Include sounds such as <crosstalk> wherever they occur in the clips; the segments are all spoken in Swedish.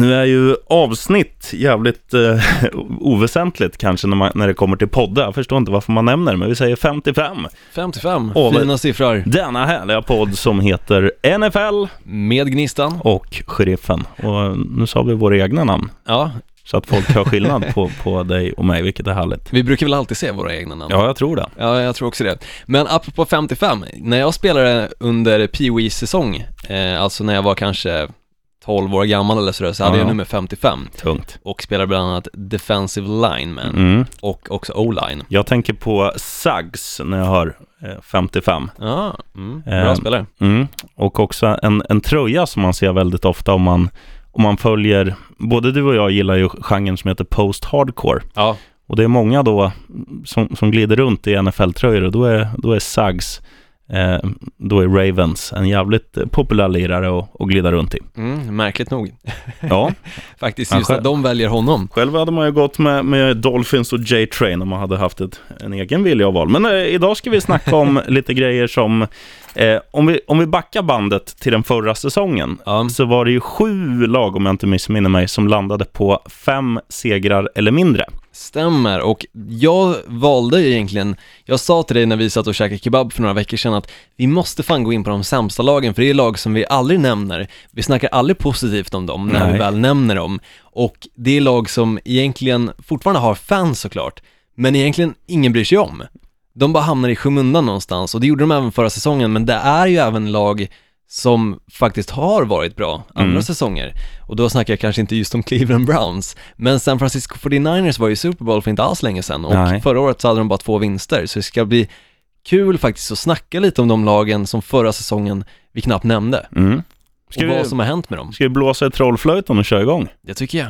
Nu är ju avsnitt jävligt eh, <laughs> oväsentligt kanske när, man, när det kommer till poddar. Jag förstår inte varför man nämner det, men vi säger 55. 55, Åh, fina siffror. Denna härliga podd som heter NFL Med Gnistan. och Sheriffen. Och nu sa vi våra egna namn, Ja, så att folk hör skillnad på, på dig och mig, vilket är härligt. vi brukar väl alltid se våra egna namn. Ja, jag tror det. Ja, jag tror också det. Men apropå 55, när jag spelade under Pee säsong eh, alltså när jag var kanske 12 år gammal eller sådär, så hade Ja. jag nummer 55 Tungt. och spelade bland annat Defensive Lineman Mm. och också O-line. Jag tänker på Suggs när jag hör eh, 55. Ja, mm, bra Eh, spelare. Mm. Och också en, en tröja som man ser väldigt ofta om man, om man följer, både du och jag gillar ju genren som heter post-hardcore. Ja, Och det är många då som, som glider runt i NFL-tröjor och då är, då är Suggs, eh, då är Ravens en jävligt populär lirare att, att glida runt i. mm, märkligt nog. Ja, <laughs> Faktiskt just själv- att de väljer honom. själv hade man ju gått med, med Dolphins och J-Train om man hade haft ett, en egen vilja av val. Men eh, idag ska vi snacka om <laughs> lite grejer som, eh, om, vi, om vi backar bandet till den förra säsongen, Ja, så var det ju sju lag, om jag inte missminner mig, som landade på fem segrar eller mindre. Stämmer och jag valde ju egentligen, jag sa till dig när vi satt och käkade kebab för några veckor sedan att vi måste fan gå in på de sämsta lagen för det är lag som vi aldrig nämner, vi snackar aldrig positivt om dem när vi Nej. väl nämner dem och det är lag som egentligen fortfarande har fans såklart, men egentligen ingen bryr sig om. De bara hamnar i skymundan någonstans och det gjorde de även förra säsongen men det är ju även lag som faktiskt har varit bra andra Mm. säsonger. Och då snackar jag kanske inte just om Cleveland Browns, men San Francisco 49ers var ju i Super Bowl för inte alls länge sedan och Nej. förra året så hade de bara två vinster, så det ska bli kul faktiskt att snacka lite om de lagen som förra säsongen vi knappt nämnde Mm. Ska, och vi, vad som har hänt med dem. ska vi blåsa i trollflöjten och köra igång? Det tycker jag.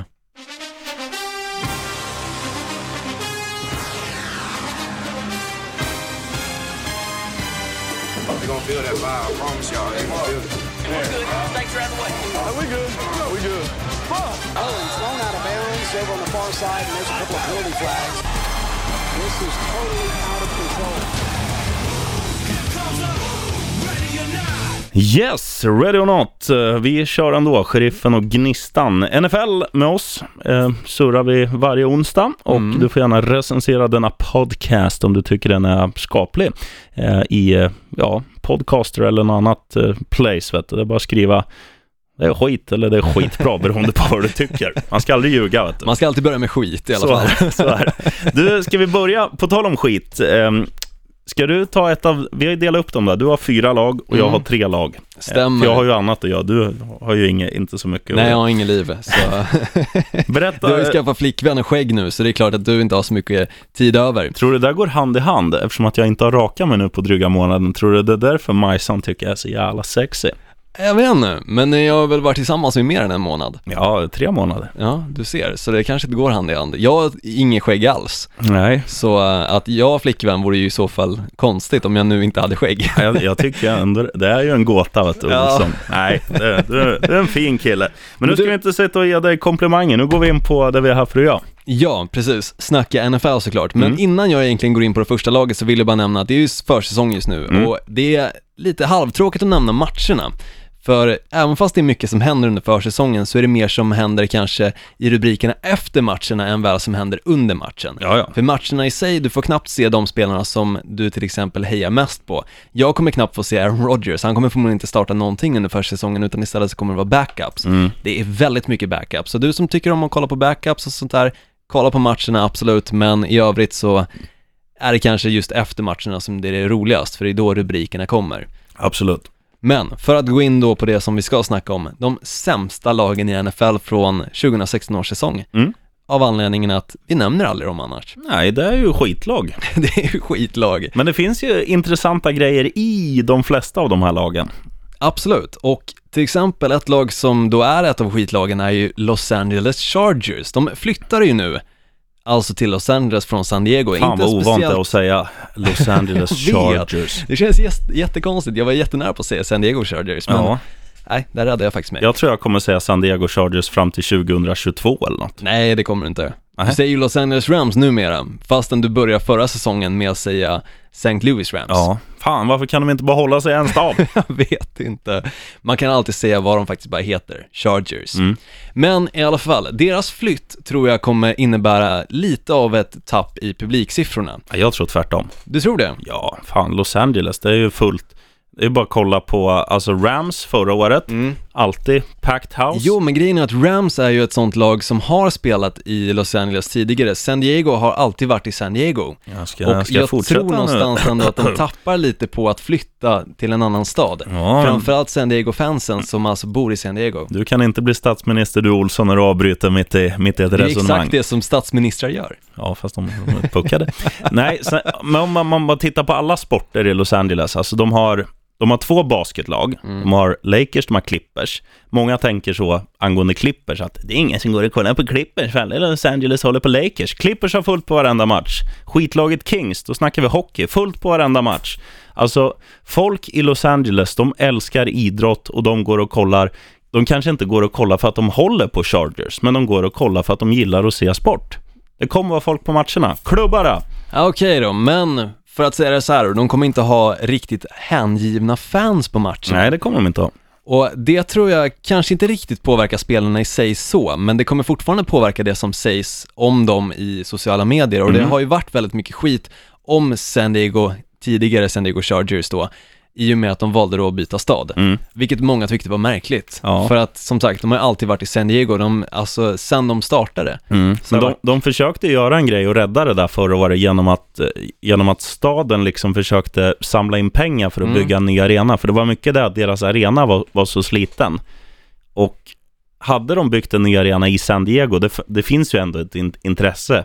Feel it. Thanks for having the way. we good. we good. Oh, he's thrown out of bounds over on the far side, and there's a couple of penalty flags. This is totally out of Yes, ready or not. Eh, Vi kör ändå, Sheriffen och Gnistan. NFL med oss eh, surrar vi varje onsdag och Mm. du får gärna recensera denna podcast om du tycker den är skaplig eh, i eh, ja, podcaster eller något annat eh, place. Vet du. Det är bara att skriva det är skit eller det är skitbra <laughs> beroende på vad du tycker. Man ska aldrig ljuga. Vet du. Man ska alltid börja med skit i alla Så fall. är så är. Du, ska vi börja, på tal om skit. Ska du ta ett av, vi har delat upp dem där. Du har fyra lag och jag Mm. har tre lag. Stämmer. För jag har ju annat att göra. Du har ju inget, inte så mycket. Nej, jag har ingen liv, så <laughs> Berätta, du har ju skaffat flickvän och skägg nu, så det är klart att du inte har så mycket tid över. tror du det där går hand i hand? Eftersom att jag inte har rakat mig nu på dryga månaden. Tror du det är därför Majsan tycker jag är så jävla sexy? Jag vet inte, men jag har väl varit tillsammans med mer än en månad. Ja, tre månader. Ja, du ser, så det kanske inte går hand i hand. Jag har ingen skägg alls, Nej, så äh, att jag har flickvän vore ju i så fall konstigt om jag nu inte hade skägg. jag, jag tycker ändå, det är ju en gåta vet du. Ja. Liksom. Nej, det, du, du är en fin kille. Men nu ska vi inte sitta och ge dig komplimanger. Nu går vi in på det vi är här för att göra. Ja, precis. Snacka NFL såklart. Men Mm. innan jag egentligen går in på det första laget så vill jag bara nämna att det är ju försäsong just nu Mm. och det är lite halvtråkigt att nämna matcherna. För även fast det är mycket som händer under försäsongen så är det mer som händer kanske i rubrikerna efter matcherna än väl som händer under matchen. Ja, ja. För matcherna i sig, du får knappt se de spelarna som du till exempel hejar mest på. Jag kommer knappt få se Aaron Rodgers, han kommer förmodligen inte starta någonting under försäsongen utan istället så kommer det vara backups. Mm. Det är väldigt mycket backups, så du som tycker om att kolla på backups och sånt där, kolla på matcherna absolut, men i övrigt så är det kanske just efter matcherna som det är roligast, för det är då rubrikerna kommer. Absolut. Men för att gå in då på det som vi ska snacka om, de sämsta lagen i NFL från 2016 års säsong. Mm. Av anledningen att vi nämner aldrig dem annars. <laughs> Nej, det är ju skitlag. <laughs> Det är ju skitlag. Men det finns ju intressanta grejer i de flesta av de här lagen. Absolut, och till exempel ett lag som då är ett av skitlagen är ju Los Angeles Chargers. De flyttar ju nu, alltså till Los Angeles från San Diego. Fan vad ovant det att säga Los <laughs> Angeles. Chargers. Det känns jätte- jättekonstigt, jag var jättenära på att säga San Diego Chargers, men Ja, nej, där räddade jag faktiskt mig. jag tror jag kommer säga San Diego Chargers fram till 2022 eller något. Nej, det kommer du inte. Du säger ju Los Angeles Rams numera, fastän du börjar förra säsongen med att säga St. Louis Rams. Ja, fan varför kan de inte bara hålla sig en stad? <laughs> Jag vet inte. Man kan alltid säga vad de faktiskt bara heter, Chargers. Mm. Men i alla fall, deras flytt tror jag kommer innebära lite av ett tapp i publiksiffrorna. Ja, Jag tror tvärtom. Du tror det? Ja, fan Los Angeles, det är ju fullt. Det är bara att kolla på, alltså Rams förra året, alltid packed house. Jo, men grejen är att Rams är ju ett sånt lag som har spelat i Los Angeles tidigare. San Diego har alltid varit i San Diego. Jag ska, Och ska jag tror nu? någonstans ändå att de <clears throat> tappar lite på att flytta till en annan stad. Ja. Framförallt San Diego-fansen som alltså bor i San Diego. Du kan inte bli statsminister du Olsson när du avbryter mitt i, mitt i ett Det är resonemang. exakt det som statsministrar gör. Ja, fast de, de är puckade. <laughs> Nej, sen, men om man, man bara tittar på alla sporter i Los Angeles, alltså de har, de har två basketlag. De har Lakers, de har Clippers. Många tänker så angående Clippers, att det är ingen som går och kollar på Clippers, alla Los Angeles håller på Lakers. Clippers har fullt på varenda match. Skitlaget Kings, då snackar vi hockey, fullt på varenda match. Alltså, folk i Los Angeles, de älskar idrott och de går och kollar de kanske inte går och kollar för att de håller på Chargers, men de går och kollar för att de gillar att se sport. Det kommer vara folk på matcherna. Klubbare! Ja, Okej då, men för att säga det så här de kommer inte ha riktigt hängivna fans på matchen. Nej, det kommer de inte ha. Och det tror jag kanske inte riktigt påverkar spelarna i sig så, men det kommer fortfarande påverka det som sägs om dem i sociala medier och det Mm. har ju varit väldigt mycket skit om San Diego, tidigare San Diego Chargers då, i och med att de valde då att byta stad. Mm. Vilket många tyckte var märkligt. Ja. För att som sagt, de har alltid varit i San Diego, de, alltså sen de startade. Mm. Men de, de försökte göra en grej och rädda det där förra året genom att, eh, genom att staden liksom försökte samla in pengar för att Mm. bygga en ny arena. För det var mycket det att deras arena var, var så sliten. Och hade de byggt en ny arena i San Diego, det, det finns ju ändå ett in, intresse,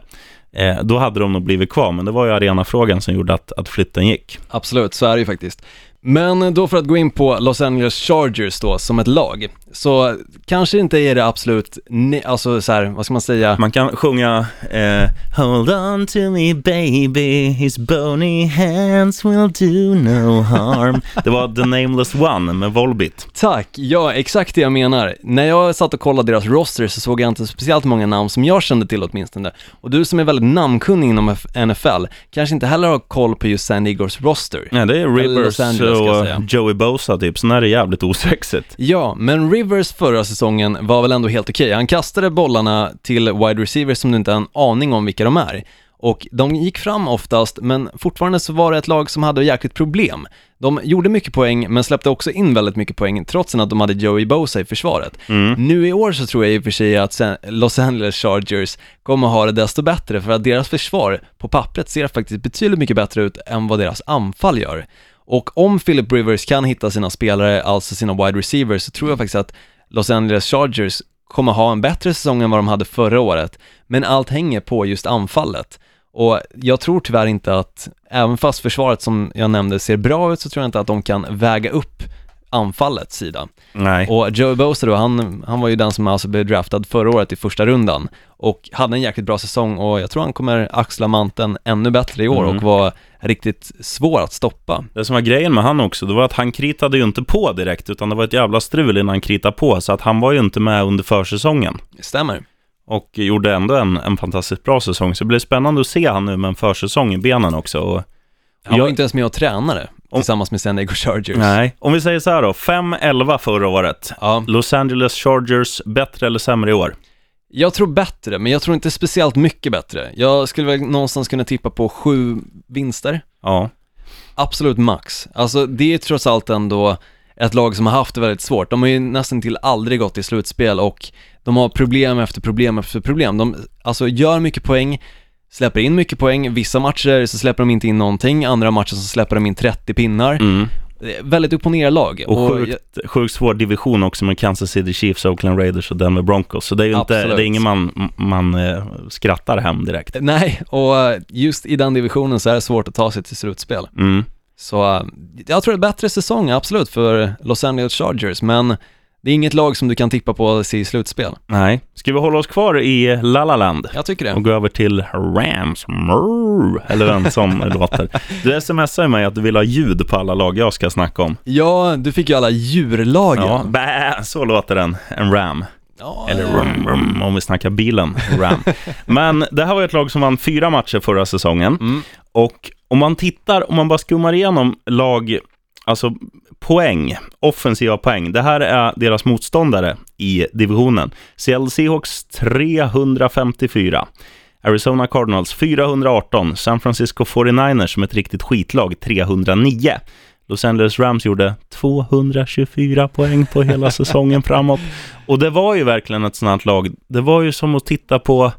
eh, då hade de nog blivit kvar. Men det var ju arenafrågan som gjorde att, att flytten gick. Absolut, så är det ju faktiskt. Men då för att gå in på Los Angeles Chargers då, som ett lag, så kanske inte är det absolut, alltså så här, vad ska man säga, Man kan sjunga eh, Hold on to me baby, his bony hands will do no harm. Det var The Nameless One med Volbit. Tack, ja exakt det jag menar. När jag satt och kollade deras roster så såg jag inte speciellt många namn som jag kände till åtminstone. Och du som är väldigt namnkunnig inom NFL kanske inte heller har koll på just San Diegos roster. Nej, det är Rivers Och säga. Joey Bosa typ, sen är det jävligt osexigt. Ja, men Rivers förra säsongen var väl ändå helt okej. Han kastade bollarna till wide receivers som du inte har en aning om vilka de är. Och de gick fram oftast, men fortfarande så var det ett lag som hade jäkligt problem. De gjorde mycket poäng, men släppte också in väldigt mycket poäng, trots att de hade Joey Bosa i försvaret. Nu i år så tror jag i och för sig att Los Angeles Chargers kommer ha det desto bättre, för att deras försvar på pappret ser faktiskt betydligt mycket bättre ut än vad deras anfall gör. Och om Philip Rivers kan hitta sina spelare, alltså sina wide receivers, så tror jag faktiskt att Los Angeles Chargers kommer ha en bättre säsong än vad de hade förra året. Men allt hänger på just anfallet. Och jag tror tyvärr inte att, även fast försvaret som jag nämnde ser bra ut, så tror jag inte att de kan väga upp anfallets sida. Nej. Och Joe Bosa då, han, han var ju den som alltså blev draftad förra året i första rundan och hade en jäkligt bra säsong och jag tror han kommer axla manteln ännu bättre i år Mm. och vara riktigt svår att stoppa. Det som var grejen med han också, det var att han kritade ju inte på direkt, utan det var ett jävla strul innan han kritade på, så att han var ju inte med under försäsongen. Stämmer. Och gjorde ändå en, en fantastiskt bra säsong, så det blir spännande att se han nu med en försäsong i benen också. Och, Han Jag- var inte ens med och tränade Om- tillsammans med San Diego Chargers. nej, om vi säger så här då, 5-11 förra året. Ja, Los Angeles Chargers, bättre eller sämre i år? jag tror bättre, men jag tror inte speciellt mycket bättre. Jag skulle väl någonstans kunna tippa på sju vinster. Ja. Absolut max. Alltså det är trots allt ändå ett lag som har haft det väldigt svårt. De har ju nästan till aldrig gått i slutspel och de har problem efter problem efter problem. De alltså gör mycket poäng, släpper in mycket poäng, vissa matcher så släpper de inte in någonting, andra matcher så släpper de in 30 pinnar. Mm. Väldigt upp och ner lag. Och jag- sjukt, sjukt svår division också med Kansas City Chiefs, Oakland Raiders och Denver Broncos. Så det är ju inte, Absolut. det är ingen man, man eh, skrattar hem direkt. Nej, och just i den divisionen så är det svårt att ta sig till slutspel. Mm. Så eh, jag tror det är bättre säsong, absolut, för Los Angeles Chargers, men det är inget lag som du kan tippa på i slutspel. Nej. Ska vi hålla oss kvar i La La Land? Jag tycker det. och gå över till Rams. Mrrr, eller en som <laughs> låter. Du smsar mig att du vill ha ljud på alla lag jag ska snacka om. Ja, du fick ju alla djurlagen. Ja, bä, så låter den. En Ram. Ja, Eller rum, rum, om vi snackar bilen, Ram. <laughs> Men det här var ett lag som vann fyra matcher förra säsongen. Mm. Och om man tittar, om man bara skummar igenom lag, alltså poäng, offensiva poäng. Det här är deras motståndare i divisionen. Seattle Seahawks 354. Arizona Cardinals 418. San Francisco 49ers som ett riktigt skitlag 309. Los Angeles Rams gjorde 224 poäng på hela <laughs> säsongen framåt. Och det var ju verkligen ett sånt här lag. Det var ju som att titta på,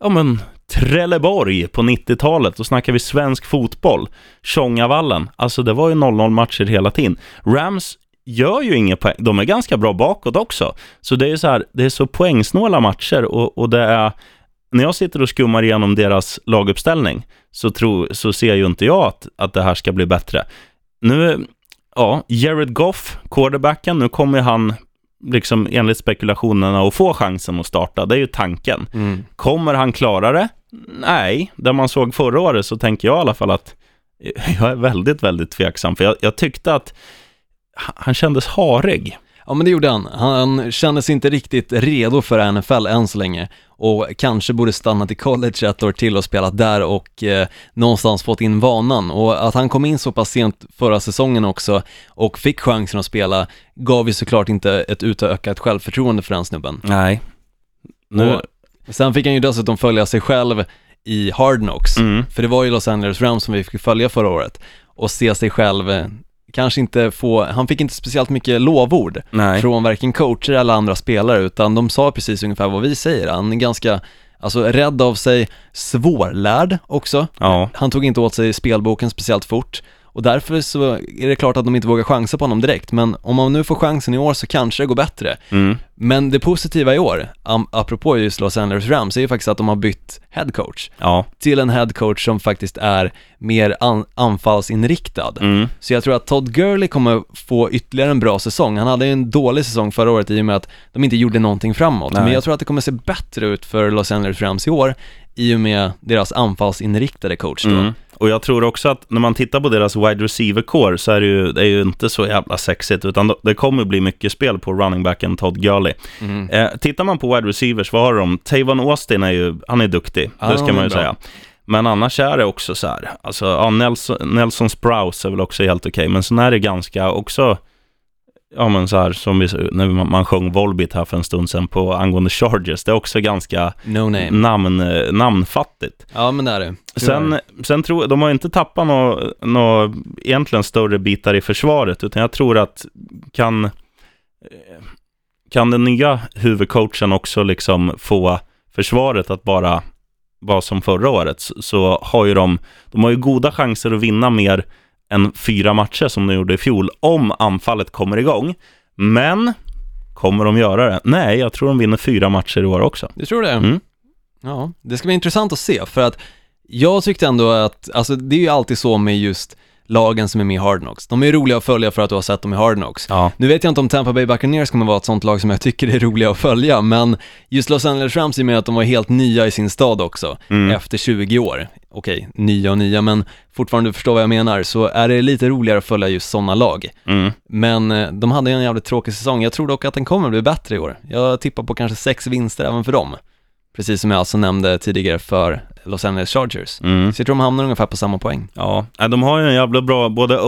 ja men, Trelleborg på 90-talet. Då snackar vi svensk fotboll. Tjongavallen. Alltså det var ju 0-0 matcher hela tiden. Rams gör ju inga poäng. De är ganska bra bakåt också. Så det är så här, det är så poängsnåla matcher och, och det är när jag sitter och skummar igenom deras laguppställning så, tro, så ser ju inte jag att, att det här ska bli bättre. Nu, ja, Jared Goff, quarterbacken, nu kommer han liksom enligt spekulationerna att få chansen att starta. Det är ju tanken. Mm. Kommer han klara det? Nej, det man såg förra året så tänker jag i alla fall att <laughs> jag är väldigt, väldigt tveksam. För jag, jag tyckte att han kändes harig. Ja men det gjorde han. Han kändes inte riktigt redo för NFL än så länge och kanske borde stannat i college ett år till och spelat där och eh, någonstans fått in vanan och att han kom in så pass sent förra säsongen också och fick chansen att spela gav ju såklart inte ett utökat självförtroende för den snubben. Nej. Nu, Och sen fick han ju dessutom följa sig själv i Hard Knocks, mm, för det var ju Los Angeles Rams som vi fick följa förra året och se sig själv eh, kanske inte få, han fick inte speciellt mycket lovord nej. från varken coacher eller andra spelare utan de sa precis ungefär vad vi säger. Han är ganska, alltså rädd av sig, svårlärd också. Ja. Han tog inte åt sig spelboken speciellt fort och därför så är det klart att de inte vågar chansa på honom direkt men om man nu får chansen i år så kanske det går bättre. Mm. Men det positiva i år, apropå just Los Angeles Rams, är ju faktiskt att de har bytt head coach Ja. till en head coach som faktiskt är mer an- anfallsinriktad. Mm. Så jag tror att Todd Gurley kommer få ytterligare en bra säsong. Han hade ju en dålig säsong förra året i och med att de inte gjorde någonting framåt. Nej. Men jag tror att det kommer se bättre ut för Los Angeles Rams i år i och med deras anfallsinriktade coach då. Mm. Och jag tror också att när man tittar på deras wide receiver core så är det ju, det är ju inte så jävla sexigt, utan det kommer bli mycket spel på running backen Todd Gurley. Mm. Eh, tittar man på wide receivers, vad har de? Tavon Austin är ju, han är duktig, Ja, det ska man ju säga. Men annars är det också så här, alltså ja, Nelson, Nelson Sprouse är väl också helt okej, men sen är det ganska också, ja men så här som vi, när man, sjöng Volbit här för en stund sedan på angående Chargers, det är också ganska No namn, eh, namnfattigt. Ja men det är det. Sen, sen tror de har inte tappat några nå, egentligen större bitar i försvaret, utan jag tror att kan, kan den nya huvudcoachen också liksom få försvaret att bara vara som förra året, så, så har ju de, de har ju goda chanser att vinna mer än fyra matcher som de gjorde i fjol, om anfallet kommer igång. Men, kommer de göra det? Nej, jag tror de vinner fyra matcher i år också. Du tror det? Mm. Ja, det ska bli intressant att se för att jag tyckte ändå att, alltså det är ju alltid så med just lagen som är med i Hard Knocks. De är roliga att följa för att du har sett dem i Hard Knocks. Ja. Nu vet jag inte om Tampa Bay Buccaneers kommer vara ett sånt lag som jag tycker är roliga att följa, men just Los Angeles Rams i och med att de var helt nya i sin stad också, Mm. efter 20 år. Okej, nya och nya, men fortfarande du förstår vad jag menar, så är det lite roligare att följa just sådana lag. Mm. Men eh, de hade en jävligt tråkig säsong, jag tror dock att den kommer bli bättre i år. Jag tippar på kanske sex vinster även för dem. Precis som jag alltså nämnde tidigare för Los Angeles Chargers. Mm. Så jag tror de hamnar ungefär på samma poäng. Ja, nej, de har ju en jävla bra, både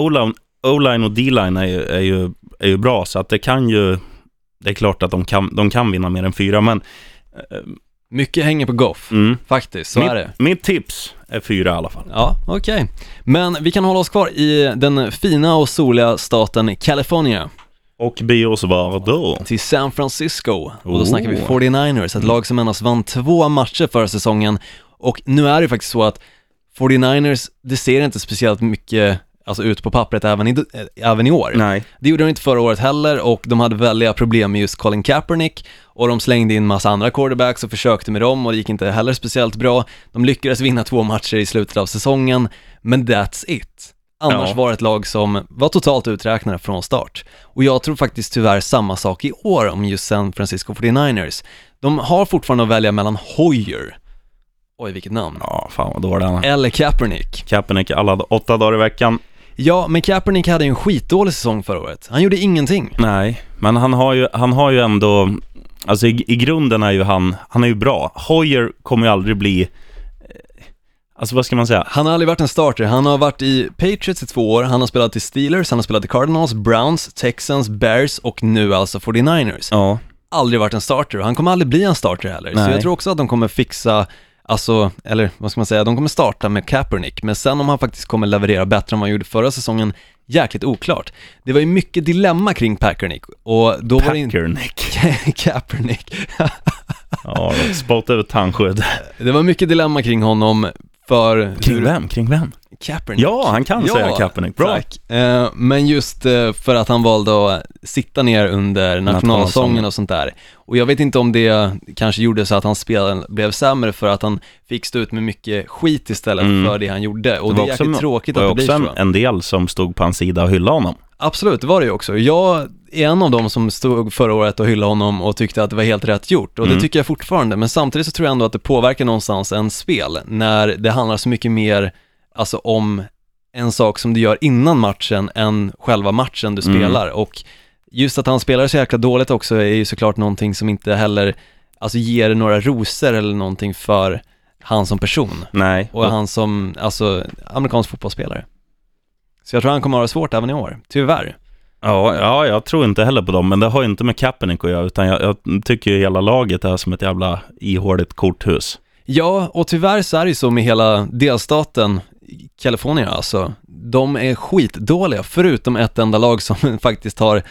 O-line och D-line är ju, är, ju, är ju bra, så att det kan ju, det är klart att de kan, de kan vinna mer än fyra, men eh, Mycket hänger på Goff, mm, faktiskt, så mitt, är det. mitt tips är fyra i alla fall. Ja, okej. Men vi kan hålla oss kvar i den fina och soliga staten California Och be oss var då? till San Francisco. Och då snackar vi 49ers, ett lag som endast vann två matcher förra säsongen. Och nu är det faktiskt så att 49ers, det ser inte speciellt mycket alltså ut på pappret även i, även i år. Nej. Det gjorde de inte förra året heller och de hade väldiga problem med just Colin Kaepernick och de slängde in massa andra quarterbacks och försökte med dem och det gick inte heller speciellt bra. De lyckades vinna två matcher i slutet av säsongen, men that's it. Annars Ja. var det ett lag som var totalt uträknade från start. Och jag tror faktiskt tyvärr samma sak i år om just San Francisco 49ers. De har fortfarande att välja mellan Hoyer, oj vilket namn, Ja, fan vad dålig han eller Kaepernick. Kaepernick alla åtta dagar i veckan. Ja, men Kaepernick hade ju en skitdålig säsong förra året. Han gjorde ingenting. Nej, men han har ju, han har ju ändå, alltså i, i grunden är ju han, han är ju bra. Hoyer kommer ju aldrig bli, alltså vad ska man säga? Han har aldrig varit en starter, han har varit i Patriots i två år, han har spelat i Steelers, han har spelat i Cardinals, Browns, Texans, Bears och nu alltså 49ers. Ja, Aldrig varit en starter och han kommer aldrig bli en starter heller. Så Nej. jag tror också att de kommer fixa, alltså, eller vad ska man säga, de kommer starta med Kaepernick, men sen om han faktiskt kommer leverera bättre än vad han gjorde förra säsongen, jäkligt oklart. Det var ju mycket dilemma kring Packernick och då var det inte... Packernick. <laughs> Kaepernick. Ja, spott över tandskydd. Det var mycket dilemma kring honom för... Kring hur- vem? Kring vem? Kaepernick. Ja, han kan säga Kaepernick. Bra. Eh, men just eh, för att han valde att sitta ner under nationalsången och sånt där. Och jag vet inte om det kanske gjorde så att hans spel blev sämre för att han fick stå ut med mycket skit istället Mm. för det han gjorde. Och det, var är jäkligt tråkigt att var det blir också så. en, en del som stod på hans sida och hyllade honom. Absolut, det var det ju också. Jag är en av dem som stod förra året och hyllade honom och tyckte att det var helt rätt gjort. Och det Mm. tycker jag fortfarande. Men samtidigt så tror jag ändå att det påverkar någonstans en spel när det handlar så mycket mer, alltså om en sak som du gör innan matchen än själva matchen du Mm. spelar. Och just att han spelar så jäkla dåligt också är ju såklart någonting som inte heller, alltså ger några rosor eller någonting för han som person Nej. och han som, alltså, amerikansk fotbollsspelare. Så jag tror han kommer ha det svårt även i år, tyvärr. Ja, ja, jag tror inte heller på dem, men det har ju inte med Kaepernick att göra, utan jag, jag tycker ju hela laget är som ett jävla ihåligt korthus. Ja, och tyvärr så är det ju så med hela delstaten Kalifornien alltså. De är skitdåliga, förutom ett enda lag som <laughs> faktiskt har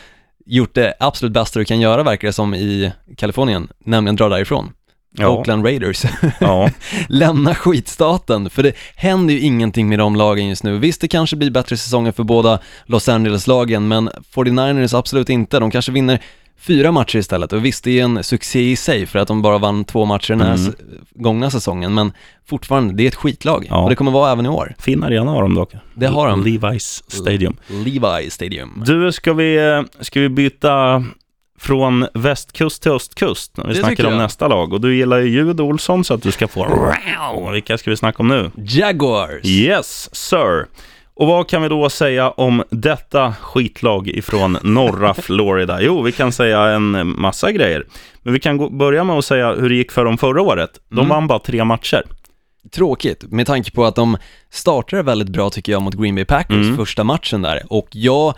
gjort det absolut bästa du kan göra verkar det som i Kalifornien, nämligen dra därifrån. Ja. Oakland Raiders. Ja, <laughs> Lämna skitstaten, för det händer ju ingenting med de lagen just nu. Visst, det kanske blir bättre säsonger för båda Los Angeles-lagen, men 49ers absolut inte. De kanske vinner fyra matcher istället. Och visst, det är en succé i sig för att de bara vann två matcher den här Mm. gångna säsongen, men fortfarande, det är ett skitlag. Ja. Och det kommer vara även i år. fin arena har de dock. Det har de. Levi's Stadium. Levi Stadium. Du, ska vi, ska vi byta från västkust till östkust när vi Det snackar om jag. nästa lag? Och du gillar ju ljud Olsson så att du ska få. Vilka ska vi snacka om nu? Jaguars! Yes, sir. Och vad kan vi då säga om detta skitlag ifrån norra <laughs> Florida? Jo, vi kan säga en massa grejer. Men vi kan gå, börja med att säga hur det gick för dem förra året. De Mm. vann bara tre matcher. Tråkigt, med tanke på att de startade väldigt bra tycker jag mot Green Bay Packers Mm. första matchen där och jag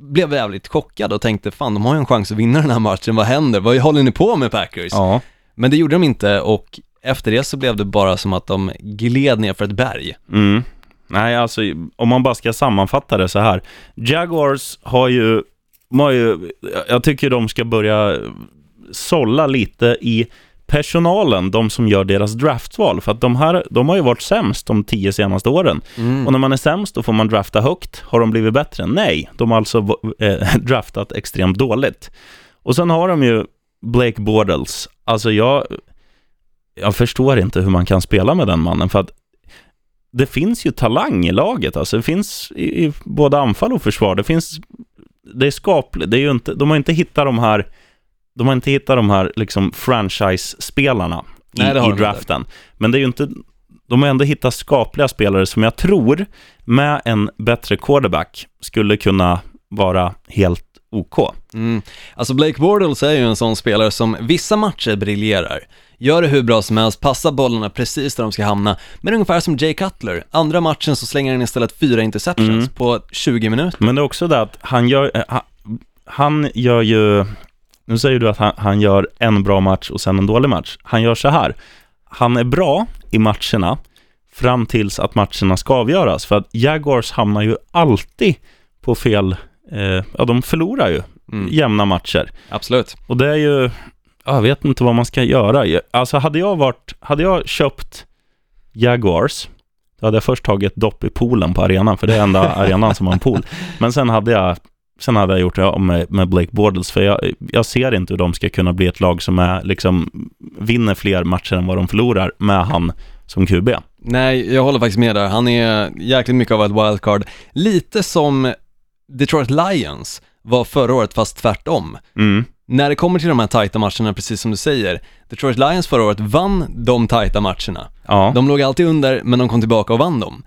blev jävligt chockad och tänkte fan de har ju en chans att vinna den här matchen, vad händer? Vad håller ni på med Packers? Ja. Men det gjorde de inte och efter det så blev det bara som att de gled ner för ett berg. Mm. Nej, alltså om man bara ska sammanfatta det så här. Jaguars har ju, har ju jag tycker de ska börja sålla lite i personalen, de som gör deras draftval. För att de, här, de har ju varit sämst de tio senaste åren. Mm. Och när man är sämst då får man drafta högt. Har de blivit bättre? Nej, de har alltså eh, <laughs> draftat extremt dåligt. Och sen har de ju Blake Bortles. Alltså jag, jag förstår inte hur man kan spela med den mannen för att det finns ju talang i laget. Alltså det finns i, i både anfall och försvar. Det finns, det är skapligt. Det är ju inte, de har inte hittat de här, de har inte hittat de här liksom franchise-spelarna i, i de inte. draften. Men det är ju inte, de har ändå hittat skapliga spelare som jag tror med en bättre quarterback skulle kunna vara helt OK. Mm. Alltså Blake Bortles är ju en sån spelare som vissa matcher briljerar. Gör det hur bra som helst, passar bollarna precis där de ska hamna. Men ungefär som Jay Cutler. Andra matchen så slänger han istället fyra interceptions Mm. på 20 minuter. Men det är också det att han gör, eh, han, han gör ju, nu säger du att han, han gör en bra match och sen en dålig match. Han gör så här, han är bra i matcherna fram tills att matcherna ska avgöras. För att Jaguars hamnar ju alltid på fel, eh, ja de förlorar ju Mm. jämna matcher. Absolut. Och det är ju, jag vet inte vad man ska göra. Alltså hade jag varit, hade jag köpt Jaguars, då hade jag först tagit dopp i poolen på arenan, för det är enda <laughs> arenan som har en pool. Men sen hade jag, sen hade jag gjort det med, med Blake Bortles, för jag, jag ser inte hur de ska kunna bli ett lag som är, liksom, vinner fler matcher än vad de förlorar med han som QB. Nej, jag håller faktiskt med där. Han är jäkligt mycket av ett wildcard. Lite som Detroit Lions var förra året, fast tvärtom. Mm. När det kommer till de här tajta matcherna, precis som du säger, Detroit Lions förra året vann de tajta matcherna. Ja. De låg alltid under, men de kom tillbaka och vann dem.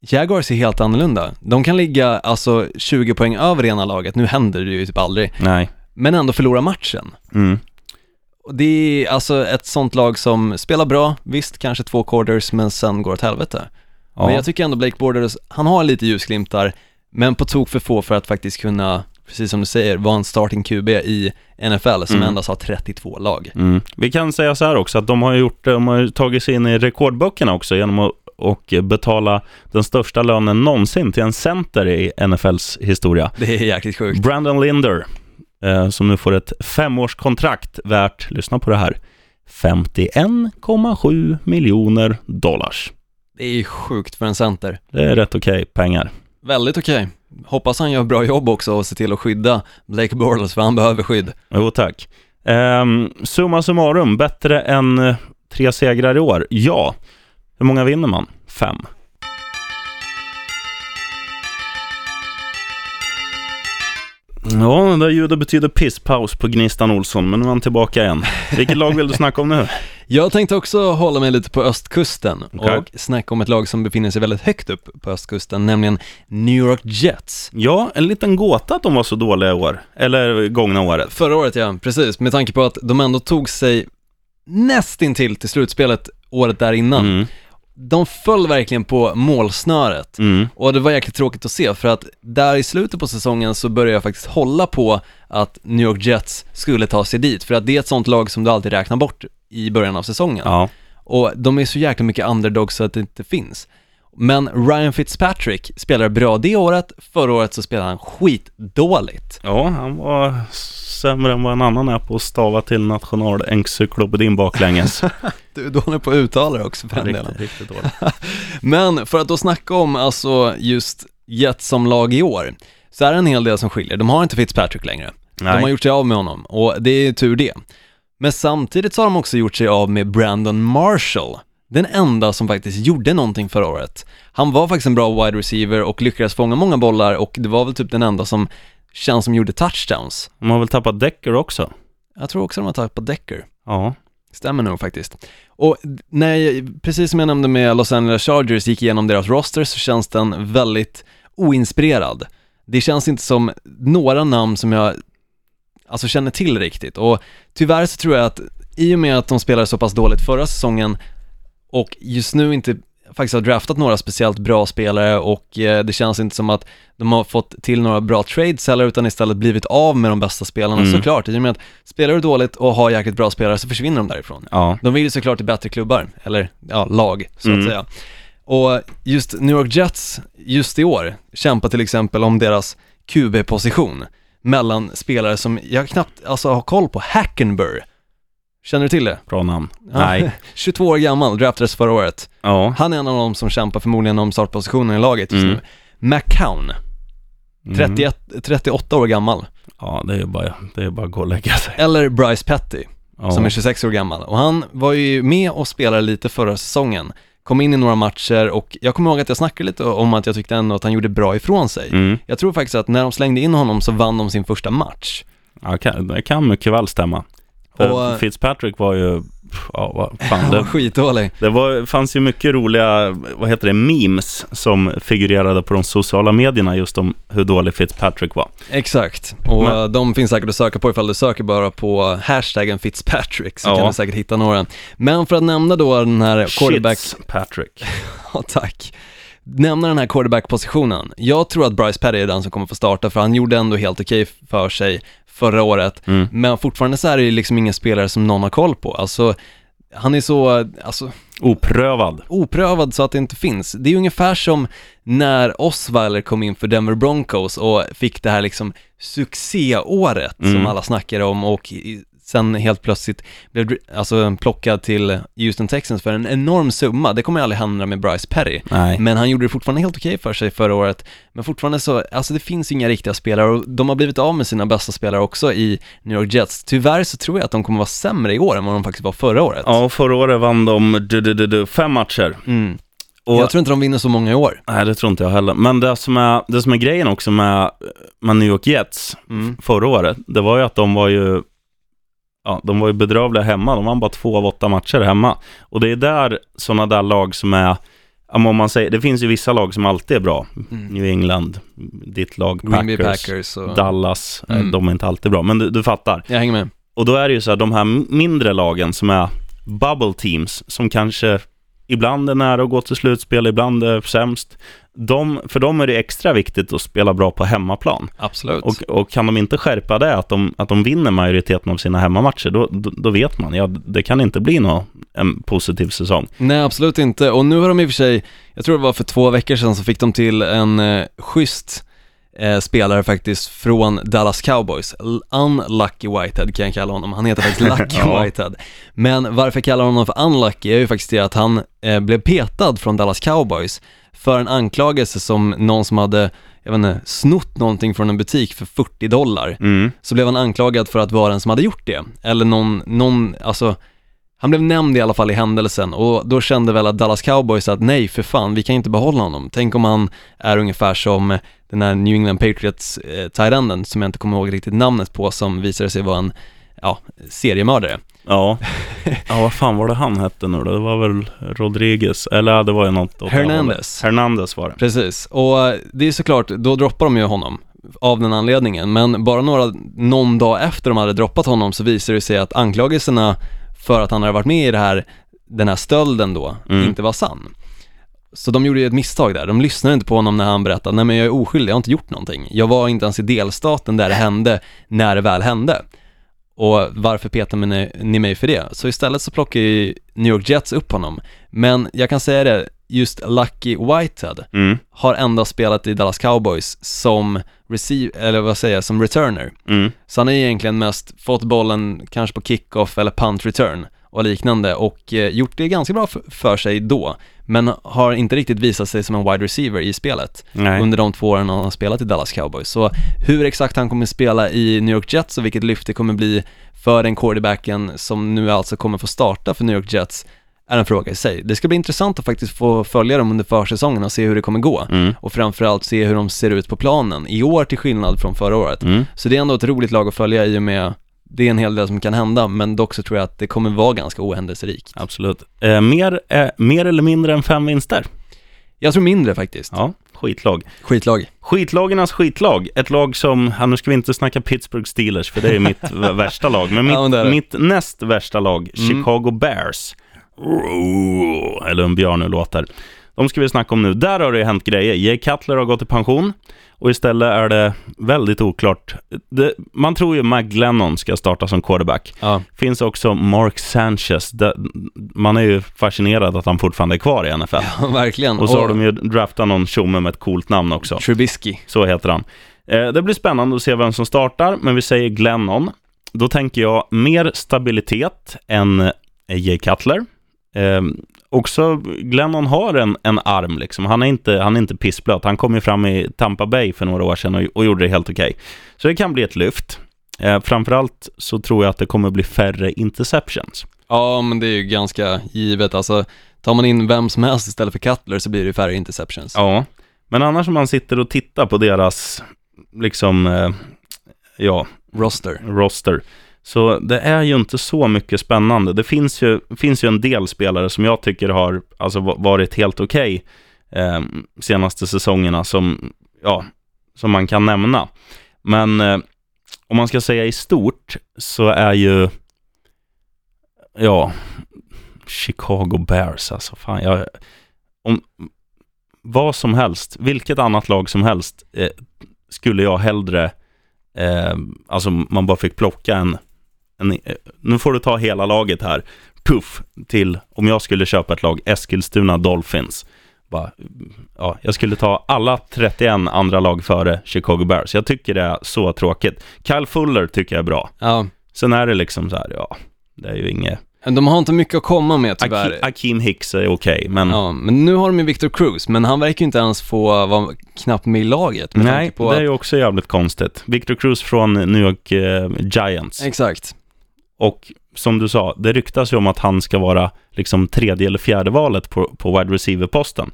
Jaguars är helt annorlunda. De kan ligga alltså 20 poäng över ena laget, nu händer det ju typ aldrig. Nej. men ändå förlora matchen. Mm. Det är alltså ett sånt lag som spelar bra, visst kanske två quarters, men sen går åt helvete. Ja. Men jag tycker ändå Blake Borders, han har lite ljusglimtar, men på tok för få för att faktiskt kunna, precis som du säger, vara en starting QB i NFL som Mm. endast har 32 lag. Mm. Vi kan säga så här också att de har gjort, de har tagit sig in i rekordböckerna också genom att och betala den största lönen någonsin till en center i NFLs historia. Det är jäkligt sjukt. Brandon Linder, eh, som nu får ett femårskontrakt värt, lyssna på det här, 51,7 miljoner dollars. Det är sjukt för en center. Det är rätt okej pengar. Väldigt okej. Hoppas han gör bra jobb också och ser till att skydda Blake Bortles, för han behöver skydd. Jo, tack. Um, summa summarum, bättre än eh, tre segrar i år? Ja. Hur många vinner man? Fem. Ja, det där ljudet betyder pisspaus på Gnistan Olsson, men nu är han tillbaka igen. Vilket lag vill du snacka om nu? <laughs> Jag tänkte också hålla mig lite på östkusten Okej. och snacka om ett lag som befinner sig väldigt högt upp på östkusten, nämligen New York Jets. Ja, en liten gåta att de var så dåliga i år. Eller gångna året. Förra året ja, precis, med tanke på att de ändå tog sig nästintill till slutspelet året där innan. Mm, De föll verkligen på målsnöret. mm, Och det var jäkligt tråkigt att se för att där i slutet på säsongen så började jag faktiskt hålla på att New York Jets skulle ta sig dit för att det är ett sånt lag som du alltid räknar bort i början av säsongen. ja. Och de är så jäkla mycket underdogs så att det inte finns. Men Ryan Fitzpatrick spelade bra det året, förra året så spelade han skitdåligt. Ja, han var sämre än vad en annan är på att stava till nationalencyklopedin baklänges. <laughs> Du är dålig på att uttala det också för den delen. riktigt, dåligt. <laughs> Men för att då snacka om alltså just Jets som lag i år, så är det en hel del som skiljer. De har inte Fitzpatrick längre. De har Nej. gjort sig av med honom och det är tur det. Men samtidigt så har de också gjort sig av med Brandon Marshall. Den enda som faktiskt gjorde någonting förra året. Han var faktiskt en bra wide receiver och lyckades fånga många bollar och det var väl typ den enda som känns som gjorde touchdowns. De har väl tappat Decker också? Jag tror också de har på Decker. Ja. Stämmer nog faktiskt. Och när jag, precis som jag nämnde med Los Angeles Chargers, gick igenom deras roster så känns den väldigt oinspirerad. Det känns inte som några namn som jag alltså känner till riktigt och tyvärr så tror jag att i och med att de spelade så pass dåligt förra säsongen och just nu inte faktiskt har draftat några speciellt bra spelare och eh, det känns inte som att de har fått till några bra trades heller utan istället blivit av med de bästa spelarna Mm. såklart. I och med att spelar du dåligt och har jäkligt bra spelare så försvinner de därifrån. Ja. De vill ju såklart till bättre klubbar, eller ja, lag så Mm. att säga. Och just New York Jets, just i år, kämpar till exempel om deras QB-position mellan spelare som jag knappt alltså, har koll på, Hackenberg. Känner du till det? Bra namn. Ja. Nej. <laughs> 22 år gammal, draftades förra året. Ja. Han är en av de som kämpar förmodligen om startpositionen i laget just Mm. nu. McCown, Mm. 31, 38 år gammal. Ja, det är ju bara, det är bara att gå och lägga sig. Eller Bryce Petty, Ja. som är 26 år gammal. Och han var ju med och spelade lite förra säsongen. Kom in i några matcher och jag kommer ihåg att jag snackade lite om att jag tyckte ändå att han gjorde bra ifrån sig. Mm. Jag tror faktiskt att när de slängde in honom så vann de sin första match. Ja, det kan mycket väl stämma. Och- Fitzpatrick var ju, ja vad fan, det, skitdålig. det var, fanns ju mycket roliga, vad heter det, memes som figurerade på de sociala medierna just om hur dålig Fitzpatrick var. Exakt, och Men- de finns säkert att söka på ifall du söker bara på hashtaggen Fitzpatrick så Ja. kan du säkert hitta några. Men för att nämna då den här quarterback, Patrick. <laughs> ja tack, nämna den här quarterback-positionen. Jag tror att Bryce Petty är den som kommer få starta för han gjorde ändå helt okej för sig förra året. Mm. Men fortfarande så är det liksom ingen spelare som någon har koll på. Alltså, han är så, alltså, Oprövad. oprövad så att det inte finns. Det är ungefär som när Osweiler kom in för Denver Broncos och fick det här liksom succéåret som Mm. alla snackade om och sen helt plötsligt blev alltså plockad till Houston Texans för en enorm summa. Det kommer aldrig hända med Bryce Perry. Nej. Men han gjorde det fortfarande helt okej för sig förra året. Men fortfarande så, alltså det finns inga riktiga spelare och de har blivit av med sina bästa spelare också i New York Jets. Tyvärr så tror jag att de kommer vara sämre i år än vad de faktiskt var förra året. Ja, förra året vann de du, du, du, du, fem matcher. Mm. Och, Jag tror inte de vinner så många i år. Nej, det tror inte jag heller. Men det som är, det som är grejen också med, med New York Jets Mm. förra året, det var ju att de var ju Ja, de var ju bedrövliga hemma. De vann bara två av åtta matcher hemma. Och det är där sådana där lag som är om man säger, det finns ju vissa lag som alltid är bra. New England, ditt lag, Mm. Packers, Packers och... Dallas, eh, Mm. de är inte alltid bra. Men du, du fattar. Jag hänger med. Och då är det ju så här, de här mindre lagen som är bubble teams, som kanske ibland är nära att gå till slutspel, ibland är sämst. De, för dem är det extra viktigt att spela bra på hemmaplan. Absolut. Och, och kan de inte skärpa det, att de, att de vinner majoriteten av sina hemmamatcher, då, då, då vet man, ja, det kan inte bli någon, en positiv säsong. Nej, absolut inte. Och nu har de i och för sig, jag tror det var för två veckor sedan, så fick de till en eh, schysst eh, spelare faktiskt från Dallas Cowboys. Unlucky Whitehead kan jag kalla honom. Han heter faktiskt <laughs> Lucky Ja. Whitehead. Men varför jag kallar honom för Unlucky är ju faktiskt det att han eh, blev petad från Dallas Cowboys för en anklagelse som någon som hade, jag vet inte, snott någonting från en butik för 40 dollar. Mm. Så blev han anklagad för att vara den som hade gjort det. Eller någon, någon, alltså han blev nämnd i alla fall i händelsen och då kände väl att Dallas Cowboys att nej för fan, vi kan inte behålla honom. Tänk om han är ungefär som den här New England Patriots eh, tight som jag inte kommer ihåg riktigt namnet på som visade sig vara en, ja, seriemördare. Ja. <laughs> ja, vad fan var det han hette nu då? Det var väl Rodriguez, eller det var ju något Hernandez. Hernandez var det. Precis, och eh, det är såklart, då droppar de ju honom av den anledningen, men bara några, någon dag efter de hade droppat honom så visade det sig att anklagelserna för att han hade varit med i det här, den här stölden då, Mm. inte var sann. Så de gjorde ju ett misstag där, de lyssnade inte på honom när han berättade, nej men jag är oskyldig, jag har inte gjort någonting. Jag var inte ens i delstaten där det hände, när det väl hände. Och varför petar ni, mig för det? Så istället så plockar ju New York Jets upp honom. Men jag kan säga det, just Lucky Whitehead Mm. har endast spelat i Dallas Cowboys som receive, eller vad säger jag, som returner. Mm. Så han har egentligen mest fått bollen kanske på kickoff eller punt return och liknande och eh, gjort det ganska bra för, för sig då, men har inte riktigt visat sig som en wide receiver i spelet Nej. under de två åren han har spelat i Dallas Cowboys. Så hur exakt han kommer spela i New York Jets och vilket lyft det kommer bli för den quarterbacken som nu alltså kommer få starta för New York Jets är en fråga i sig. Det ska bli intressant att faktiskt få följa dem under försäsongen och se hur det kommer gå Mm. och framförallt se hur de ser ut på planen i år till skillnad från förra året. Mm. Så det är ändå ett roligt lag att följa i och med det är en hel del som kan hända, men dock så tror jag att det kommer vara ganska ohändelserikt. Absolut. Eh, mer, eh, mer eller mindre än fem vinster? Jag tror mindre faktiskt. Ja, skitlag. Skitlag. Skitlagernas skitlag. Ett lag som, ja, nu ska vi inte snacka Pittsburgh Steelers, för det är mitt <laughs> värsta lag. Men mitt, Ja, men mitt näst värsta lag, Mm. Chicago Bears. Eller en björn nu låter. De ska vi snacka om nu. Där har det ju hänt grejer. Jay Cutler har gått i pension och istället är det väldigt oklart. Det, man tror ju Mike Glennon ska starta som quarterback. Ja. Finns också Mark Sanchez. Det, man är ju fascinerad att han fortfarande är kvar i NFL. Ja, <laughs> verkligen. Och så har de ju draftat någon tjomme med ett coolt namn också. Trubisky. Så heter han. Eh, det blir spännande att se vem som startar, men vi säger Glennon. Då tänker jag mer stabilitet än Jay Cutler. Eh, också, Glennon har en, en arm liksom. Han är inte, han är inte pissblöt. Han kom ju fram i Tampa Bay för några år sedan och, och gjorde det helt okej. Så det kan bli ett lyft. Eh, framförallt så tror jag att det kommer bli färre interceptions. Ja, men det är ju ganska givet. Alltså, tar man in vem som helst istället för Cutler så blir det ju färre interceptions. Ja, men annars om man sitter och tittar på deras, liksom, eh, ja, Roster. roster. Så det är ju inte så mycket spännande. Det finns ju, finns ju en del spelare som jag tycker har alltså, varit helt okej eh, senaste säsongerna som, ja, som man kan nämna. Men eh, om man ska säga i stort så är ju, ja, Chicago Bears alltså. Fan, jag, om vad som helst, vilket annat lag som helst eh, skulle jag hellre eh, alltså man bara fick plocka en, en eh, nu får du ta hela laget här, puff, till, om jag skulle köpa ett lag, Eskilstuna Dolphins. Bara, ja, jag skulle ta alla 31 andra lag före Chicago Bears. Jag tycker det är så tråkigt. Kyle Fuller tycker jag är bra. Ja, Sen är det liksom så här, ja, det är ju inget... de har inte mycket att komma med tyvärr. Akeem Hicks är okej, men Ja, men nu har de ju Victor Cruz, men han verkar ju inte ens få vara knappt med i laget. med nej, på det är ju också jävligt konstigt. Victor Cruz från New York eh, Giants. Exakt. Och som du sa, det ryktas ju om att han ska vara liksom tredje eller fjärde valet på, på wide receiver-posten.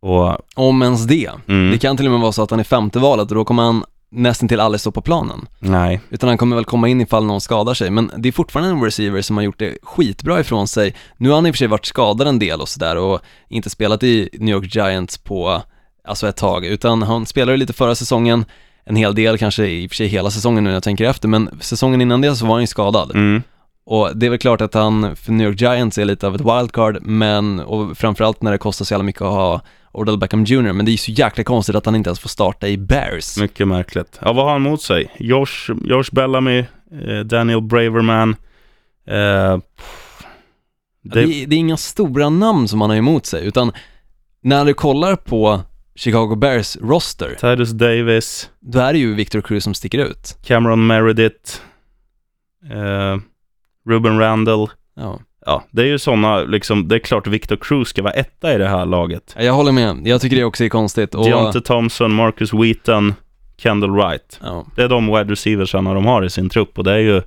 Och Om ens det. mm, Det kan till och med vara så att han är femte valet och då kommer han nästan till aldrig stå på planen. Nej. Utan han kommer väl komma in ifall någon skadar sig. Men det är fortfarande en receiver som har gjort det skitbra ifrån sig. Nu har han i och för sig varit skadad en del och sådär och inte spelat i New York Giants på, alltså ett tag, utan han spelade lite förra säsongen, en hel del, kanske i och för sig hela säsongen nu när jag tänker efter, men säsongen innan det så var han ju skadad. Mm. Och det är väl klart att han för New York Giants är lite av ett wildcard, men, och framförallt när det kostar så jävla mycket att ha Odell Beckham Jr, men det är ju så jäkla konstigt att han inte ens får starta i Bears. Mycket märkligt. Ja, vad har han mot sig? Josh, Josh Bellamy, eh, Daniel Braverman. Eh, Ja, Det, det, det är inga stora namn som han har emot sig, utan när du kollar på Chicago Bears roster, Titus Davis, då är det ju Victor Cruz som sticker ut. Cameron Meredith, eh, Ruben Randall. Ja. Ja, det är ju sådana, liksom, det är klart Victor Cruz ska vara etta i det här laget. Jag håller med, jag tycker det också är konstigt. Och, Deontay Thompson, Marcus Wheaton, Kendall Wright. ja. Det är de wide receiversarna de har i sin trupp och det är ju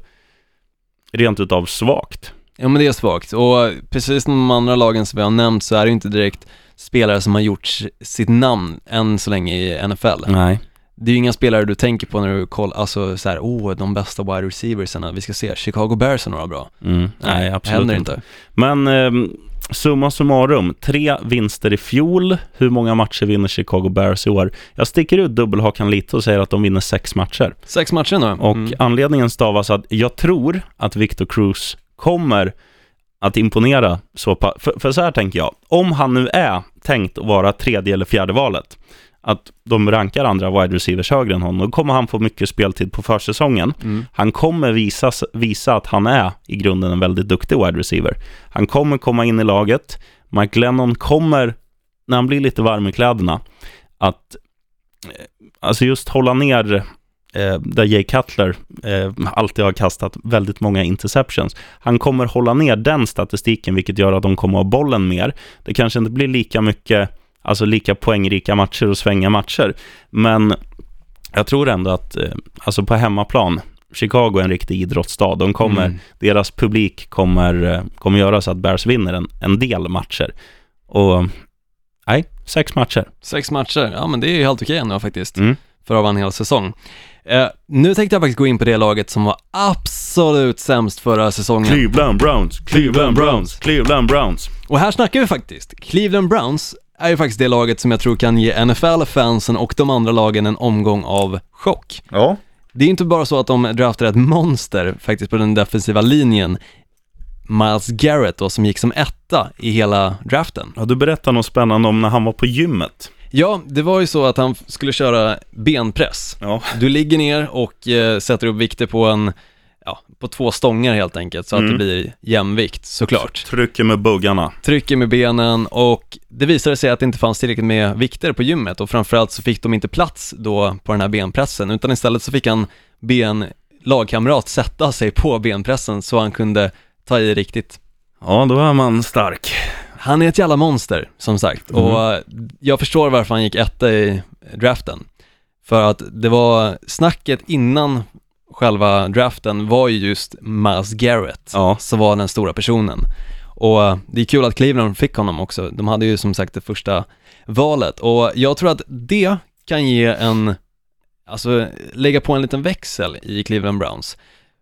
rent utav svagt. ja, men det är svagt. Och precis som de andra lagen som vi har nämnt så är det ju inte direkt spelare som har gjort sitt namn än så länge i NFL. Nej. Det är ju inga spelare du tänker på när du kollar, alltså så här, oh, de bästa wide receiversarna, vi ska se, Chicago Bears har några bra. Mm. Nej, absolut händer inte. inte. Men eh, summa summarum, tre vinster i fjol. Hur många matcher vinner Chicago Bears i år? Jag sticker ut dubbelhakan lite och säger att de vinner sex matcher. Sex matcher nu. Och Mm. anledningen stavas att jag tror att Victor Cruz kommer att imponera så. För, för så här tänker jag, om han nu är tänkt att vara tredje eller fjärde valet, att de rankar andra wide receivers högre än honom, då kommer han få mycket speltid på försäsongen. Mm. Han kommer visa, visa att han är i grunden en väldigt duktig wide receiver. Han kommer komma in i laget. Mike Lennon kommer, när han blir lite varm i kläderna, att eh, alltså just hålla ner eh, där Jay Cutler eh, alltid har kastat väldigt många interceptions. Han kommer hålla ner den statistiken, vilket gör att de kommer ha bollen mer. Det kanske inte blir lika mycket, alltså lika poängrika matcher och svänga matcher, men jag tror ändå att, eh, alltså på hemmaplan, Chicago är en riktig idrottsstad. De kommer, Mm. deras publik kommer, eh, kommer göra så att Bears vinner en, en del matcher. Och nej, sex matcher. Sex matcher, ja men det är ju helt okej ändå faktiskt, Mm. för att vara en hel säsong. Eh, nu tänkte jag faktiskt gå in på det laget som var absolut sämst förra säsongen. Cleveland Browns, Cleveland Browns, Cleveland Browns. Och här snackar vi faktiskt, Cleveland Browns är ju faktiskt det laget som jag tror kan ge NFL-fansen och de andra lagen en omgång av chock. Ja. Det är inte bara så att de draftar ett monster faktiskt på den defensiva linjen, Miles Garrett då, som gick som etta i hela draften. ja, du berättade något spännande om när han var på gymmet. Ja, det var ju så att han skulle köra benpress. Ja. Du ligger ner och eh, sätter upp vikter på en, ja, på två stångar helt enkelt, så att Mm. det blir jämvikt såklart. Trycker med buggarna. Trycker med benen och det visade sig att det inte fanns tillräckligt med vikter på gymmet och framförallt så fick de inte plats då på den här benpressen, utan istället så fick han be en lagkamrat sätta sig på benpressen så han kunde ta i riktigt. Ja, då är man stark. Han är ett jävla monster, som sagt, Mm. och eh, jag förstår varför han gick etta i draften. För att det var snacket innan själva draften var ju just Miles Garrett, Ja. som var den stora personen. Och eh, det är kul att Cleveland fick honom också. De hade ju som sagt det första valet och jag tror att det kan ge en, alltså lägga på en liten växel i Cleveland Browns.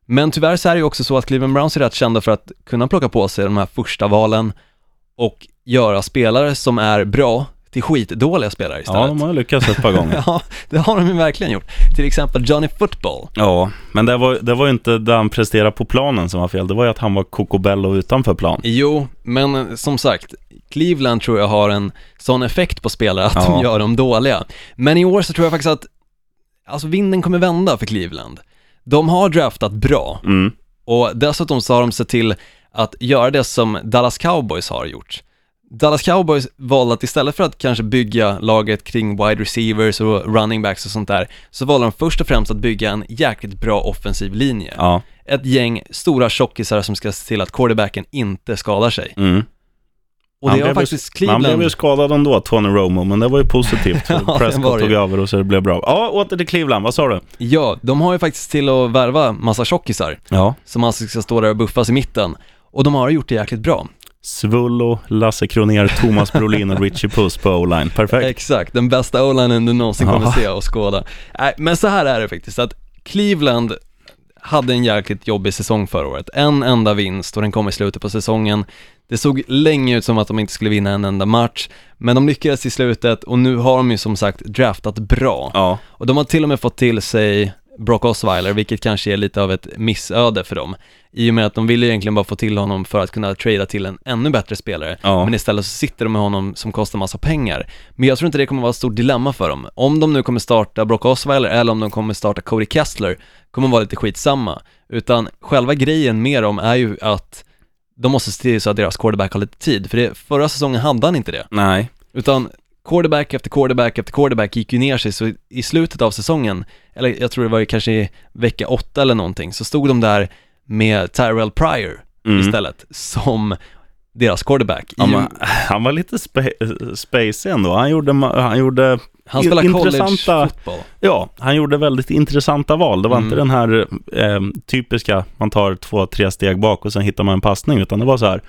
Men tyvärr så är det ju också så att Cleveland Browns är rätt kända för att kunna plocka på sig de här första valen och göra spelare som är bra till skitdåliga spelare istället. Ja, de har lyckats ett par gånger. <laughs> Ja, det har de ju verkligen gjort. Till exempel Johnny Football. Ja, men det var, det var ju inte det han presterade på planen som var fel. Det var ju att han var kokobello utanför plan. Jo, men som sagt, Cleveland tror jag har en sån effekt på spelare att Ja. de gör dem dåliga. Men i år så tror jag faktiskt att, alltså vinden kommer vända för Cleveland. De har draftat bra Mm. och dessutom så har de sett till att göra det som Dallas Cowboys har gjort. Dallas Cowboys valde att istället för att kanske bygga laget kring wide receivers och running backs och sånt där, så valde de först och främst att bygga en jäkligt bra offensiv linje. Ja. Ett gäng stora tjockisar som ska se till att quarterbacken inte skadar sig. Mm. Och Han det har faktiskt Han Cleveland... blev ju skadad ändå, Tony Romo, men det var ju positivt. <laughs> Ja, Prescott tog över och så det blev bra. Ja, åter till Cleveland, vad sa du? Ja, de har ju faktiskt till att värva massa tjockisar Ja. som alltså ska stå där och buffas i mitten. Och de har gjort det jäkligt bra. Svullo, Lasse Kroner, Thomas Brolin och Richie Puss på o-line. Perfekt. Exakt, den bästa o-linen du någonsin kommer se och skåda. Nej, men så här är det faktiskt, att Cleveland hade en jäkligt jobbig säsong förra året. En enda vinst och den kom i slutet på säsongen. Det såg länge ut som att de inte skulle vinna en enda match, men de lyckades i slutet och nu har de ju som sagt draftat bra. Ja, Och de har till och med fått till sig Brock Osweiler, vilket kanske är lite av ett missöde för dem. I och med att de ville egentligen bara få till honom för att kunna trada till en ännu bättre spelare. Ja. Men istället så sitter de med honom som kostar massa pengar. Men jag tror inte det kommer vara ett stort dilemma för dem. Om de nu kommer starta Brock Osweiler eller om de kommer starta Cody Kessler kommer vara lite skitsamma. Utan själva grejen med dem är ju att de måste se till så att deras quarterback har lite tid. För det, förra säsongen hade han inte det. nej. Utan quarterback efter quarterback efter quarterback gick ju ner sig, så i slutet av säsongen, eller jag tror det var ju kanske i vecka åtta eller någonting, så stod de där med Tyrell Pryor Mm. istället, som deras quarterback. Ja, men, han var lite spe spacey ändå. Han gjorde, han gjorde han spelar intressanta- fotboll. Ja, han gjorde väldigt intressanta val. Det var Mm. inte den här eh, typiska, man tar två, tre steg bak och sen hittar man en passning, utan det var så här,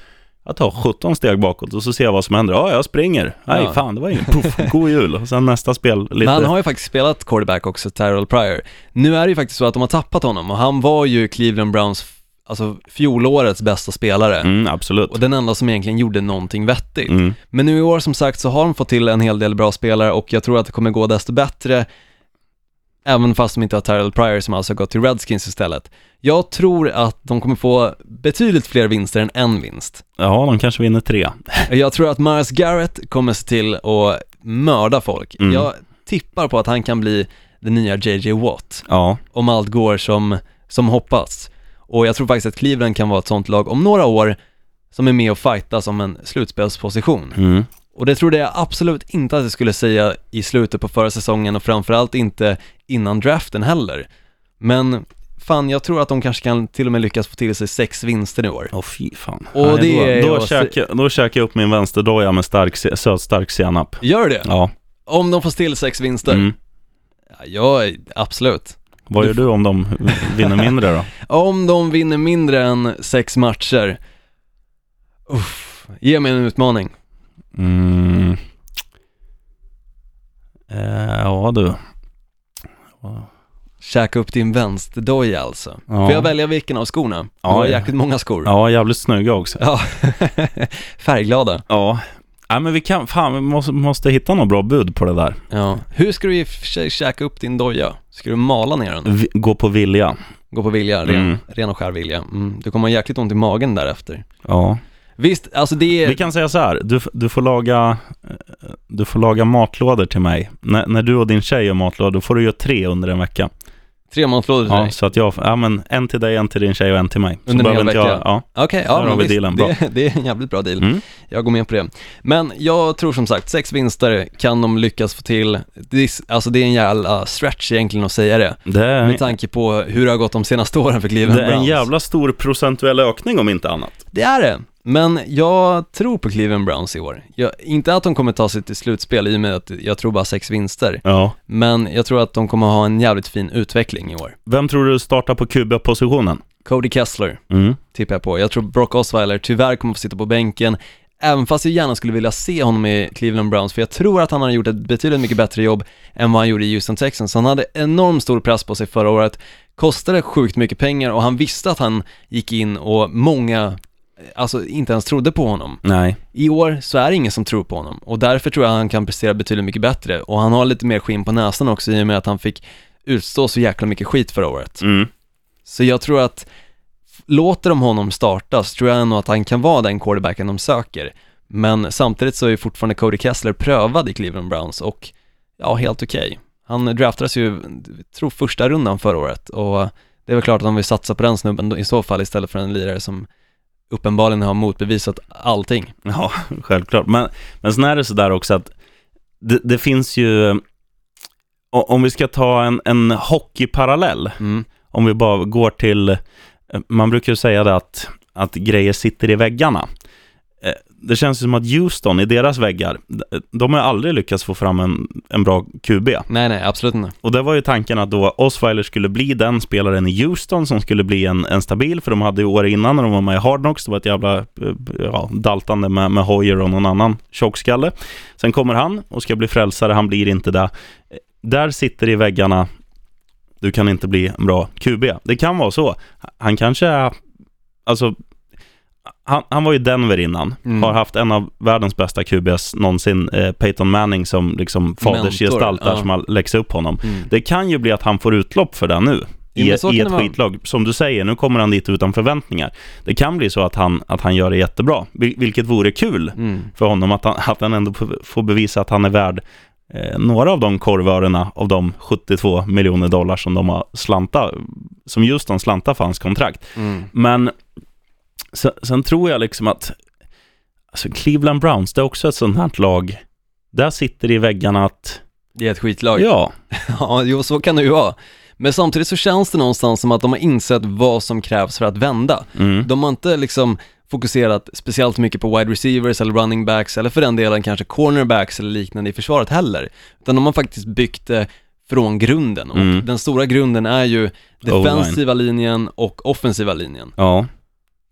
jag tar 17 steg bakåt och så ser jag vad som händer. Ja, jag springer. Nej, Ja. fan, det var inget. Puff, god jul. Och sen nästa spel, lite... Men han har ju faktiskt spelat quarterback också, Tyrell Pryor. Nu är det ju faktiskt så att de har tappat honom och han var ju Cleveland Browns, alltså fjolårets bästa spelare. Mm, absolut. Och den enda som egentligen gjorde någonting vettigt. Mm. Men nu i år som sagt så har de fått till en hel del bra spelare och jag tror att det kommer gå desto bättre Även fast de inte har Tyrell Pryor som alltså har gått till Redskins istället. Jag tror att de kommer få betydligt fler vinster än en vinst. Ja, de kanske vinner tre. Jag tror att Myers Garrett kommer se till att mörda folk. Mm. Jag tippar på att han kan bli den nya JJ Watt, Ja, om allt går som, som hoppas. Och jag tror faktiskt att Cleveland kan vara ett sånt lag om några år som är med och fightas om en slutspelsposition. mm. Och det trodde jag absolut inte att jag skulle säga i slutet på förra säsongen och framförallt inte innan draften heller. Men fan, jag tror att de kanske kan till och med lyckas få till sig sex vinster i år. Åh fy fan. Och Nej, det är då, då, jag- käkar, då käkar jag upp min vänsterdoja med stark, sötstark senap. Gör det? Ja. Om de får till sex vinster? Mm. Ja, absolut. Vad gör du om de vinner mindre då? <laughs> Om de vinner mindre än sex matcher, uff, ge mig en utmaning. Mm. Eh, ja du. Käka upp din vänsterdoja alltså. Ja. Får jag välja vilken av skorna? Ja, var ja. jäkligt många skor. Ja, jävligt snygga också. Ja. <laughs> Färgglada. Ja. Nej men vi kan, fan vi måste, måste hitta något bra bud på det där. Ja. Hur ska du i och för sig käka upp din doja? Ska du mala ner den? Vi, gå på vilja. Gå på vilja, ren, Mm. ren och skär vilja. Mm. Du kommer ha jäkligt ont i magen därefter. Ja. Visst, alltså det är... Vi kan säga så här, du, du, får laga, eh, du får laga matlådor till mig. När, när du och din tjej gör matlådor, då får du göra tre under en vecka. Tre matlådor till Ja, dig. så att jag, ja men en till dig, en till din tjej och en till mig. Så Under en hel vecka? Jag, ja. Okej, Där ja men vi visst, dealen, bra. det, det är en jävligt bra deal. Mm. Jag går med på det. Men jag tror som sagt, sex vinster kan de lyckas få till. Det är, alltså det är en jävla stretch egentligen att säga det. Det är, Med tanke på hur det har gått de senaste åren för Cleveland det är en Browns. jävla stor procentuell ökning om inte annat. Det är det. Men jag tror på Cleveland Browns i år. Jag, inte att de kommer ta sig till slutspel i och med att jag tror bara sex vinster. Ja. Men jag tror att de kommer ha en jävligt fin utveckling i år. Vem tror du startar på QB-positionen? Cody Kessler Mm. tippar jag på. Jag tror Brock Osweiler tyvärr kommer få sitta på bänken. Även fast jag gärna skulle vilja se honom i Cleveland Browns, för jag tror att han har gjort ett betydligt mycket bättre jobb än vad han gjorde i Houston Texans. Han hade enormt stor press på sig förra året, kostade sjukt mycket pengar och han visste att han gick in och många, alltså inte ens trodde på honom. Nej. I år så är det ingen som tror på honom och därför tror jag att han kan prestera betydligt mycket bättre och han har lite mer skinn på näsan också i och med att han fick utstå så jäkla mycket skit förra året. Mm. Så jag tror att låter de honom starta så tror jag nog att han kan vara den quarterbacken de söker. Men samtidigt så är fortfarande Cody Kessler prövad i Cleveland Browns och ja, helt okej. Han draftades ju, tror första rundan förra året och det är väl klart att de vill satsa på den snubben i så fall istället för en lirare som uppenbarligen har motbevisat allting. Ja, <laughs> självklart. Men, men sen är det sådär också att det, det finns ju, om vi ska ta en, en hockeyparallell, Mm. om vi bara går till, man brukar ju säga det att, att grejer sitter i väggarna. Det känns som att Houston i deras väggar, de har aldrig lyckats få fram en, en bra QB. Nej, nej, absolut inte. Och det var ju tanken att då Osweiler skulle bli den spelaren i Houston som skulle bli en, en stabil, för de hade ju år innan när de var med i Hard Knocks, det var ett jävla eh, ja, daltande med, med Hoyer och någon annan tjockskalle. Sen kommer han och ska bli frälsare, han blir inte det. Där sitter i väggarna, du kan inte bli en bra QB. Det kan vara så. Han kanske är, alltså, han, han var ju Denver innan, Mm. har haft en av världens bästa QBs någonsin, eh, Peyton Manning som liksom fadersgestalt där ja. som har läxat upp honom. Mm. Det kan ju bli att han får utlopp för det nu. I, i ett vara. skitlag. Som du säger, nu kommer han dit utan förväntningar. Det kan bli så att han, att han gör det jättebra, vil- vilket vore kul Mm. för honom, att han, att han ändå får- bevisa att han är värd eh, några av de korvörerna av de 72 miljoner dollar som de har slanta, som just de slantar för hans kontrakt. Mm. Men sen, sen tror jag liksom att alltså Cleveland Browns, det är också ett sånt här lag, där sitter i väggarna att, Det är ett skitlag. ja, <laughs> Ja, jo, så kan det ju vara. Men samtidigt så känns det någonstans som att de har insett vad som krävs för att vända. mm, De har inte liksom fokuserat speciellt mycket på wide receivers eller running backs eller för den delen kanske cornerbacks eller liknande i försvaret heller. Utan de har faktiskt byggt det från grunden och Mm. den stora grunden är ju defensiva linjen och offensiva linjen. ja,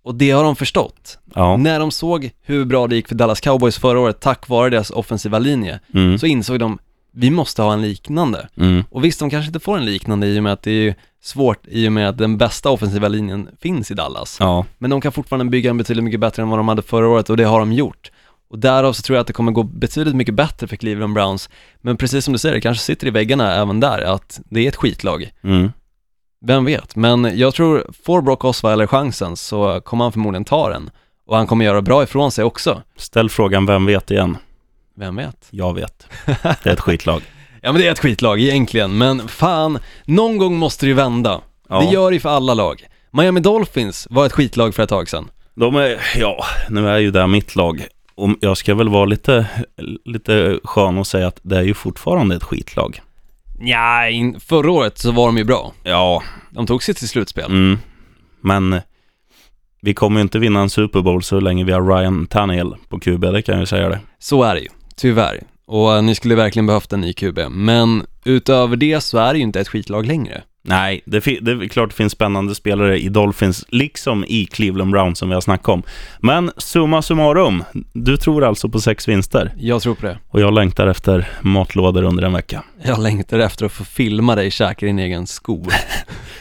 Och det har de förstått. ja, När de såg hur bra det gick för Dallas Cowboys förra året tack vare deras offensiva linje mm, så insåg de vi måste ha en liknande. mm, Och visst, de kanske inte får en liknande i och med att det är svårt i och med att den bästa offensiva linjen finns i Dallas. ja, Men de kan fortfarande bygga en betydligt mycket bättre än vad de hade förra året och det har de gjort. Och därav så tror jag att det kommer gå betydligt mycket bättre för Cleveland Browns. Men precis som du säger, det kanske sitter i väggarna även där, att det är ett skitlag. mm. Vem vet? Men jag tror, får Brock Osweiler chansen så kommer han förmodligen ta den. Och han kommer göra bra ifrån sig också. Ställ frågan, vem vet igen? Vem vet? Jag vet. Det är ett skitlag. <laughs> Ja men det är ett skitlag egentligen, men fan, någon gång måste det ju vända. Ja. Det gör det för alla lag. Miami Dolphins var ett skitlag för ett tag sedan. De är, ja, nu är ju det mitt lag. Och jag ska väl vara lite, lite skön och säga att det är ju fortfarande ett skitlag. Ja, in, förra året så var de ju bra. Ja, De tog sig till slutspel. mm. men vi kommer ju inte vinna en Super Bowl så länge vi har Ryan Tannehill på QB, det kan jag säga det. Så är det ju, tyvärr. Och eh, ni skulle verkligen behövt en ny QB. Men utöver det så är det ju inte ett skitlag längre. Nej, det, det är klart det finns spännande spelare i Dolphins, liksom i Cleveland Browns som vi har snackat om. Men summa summarum, du tror alltså på sex vinster Jag tror på det. och jag längtar efter matlådor under en vecka. Jag längtar efter att få filma dig käka din egen sko. <laughs>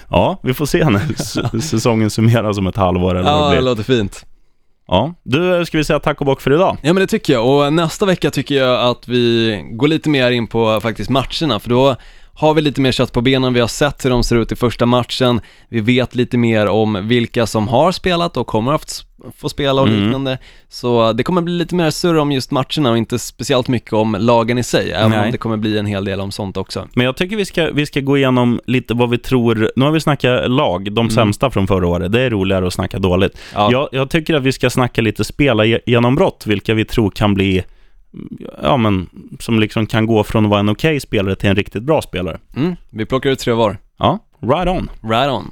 Ja, vi får se när <laughs> säsongen summeras om ett halvår eller ja, det låter fint. Ja, du, ska vi säga tack och bock för idag? Ja men det tycker jag och nästa vecka tycker jag att vi går lite mer in på faktiskt matcherna för då har vi lite mer kött på benen, vi har sett hur de ser ut i första matchen, vi vet lite mer om vilka som har spelat och kommer att få spela och Mm. liknande. Så det kommer bli lite mer surr om just matcherna och inte speciellt mycket om lagen i sig, även Nej. om det kommer bli en hel del om sånt också. Men jag tycker vi ska, vi ska gå igenom lite vad vi tror. Nu har vi snackat lag, de sämsta från förra året. Det är roligare att snacka dåligt. Ja. Jag, jag tycker att vi ska snacka lite spela ge- genombrott, vilka vi tror kan bli, ja men, som liksom kan gå från att vara en okej spelare till en riktigt bra spelare. Mm, vi plockar ut tre var. Ja, right on. Right on.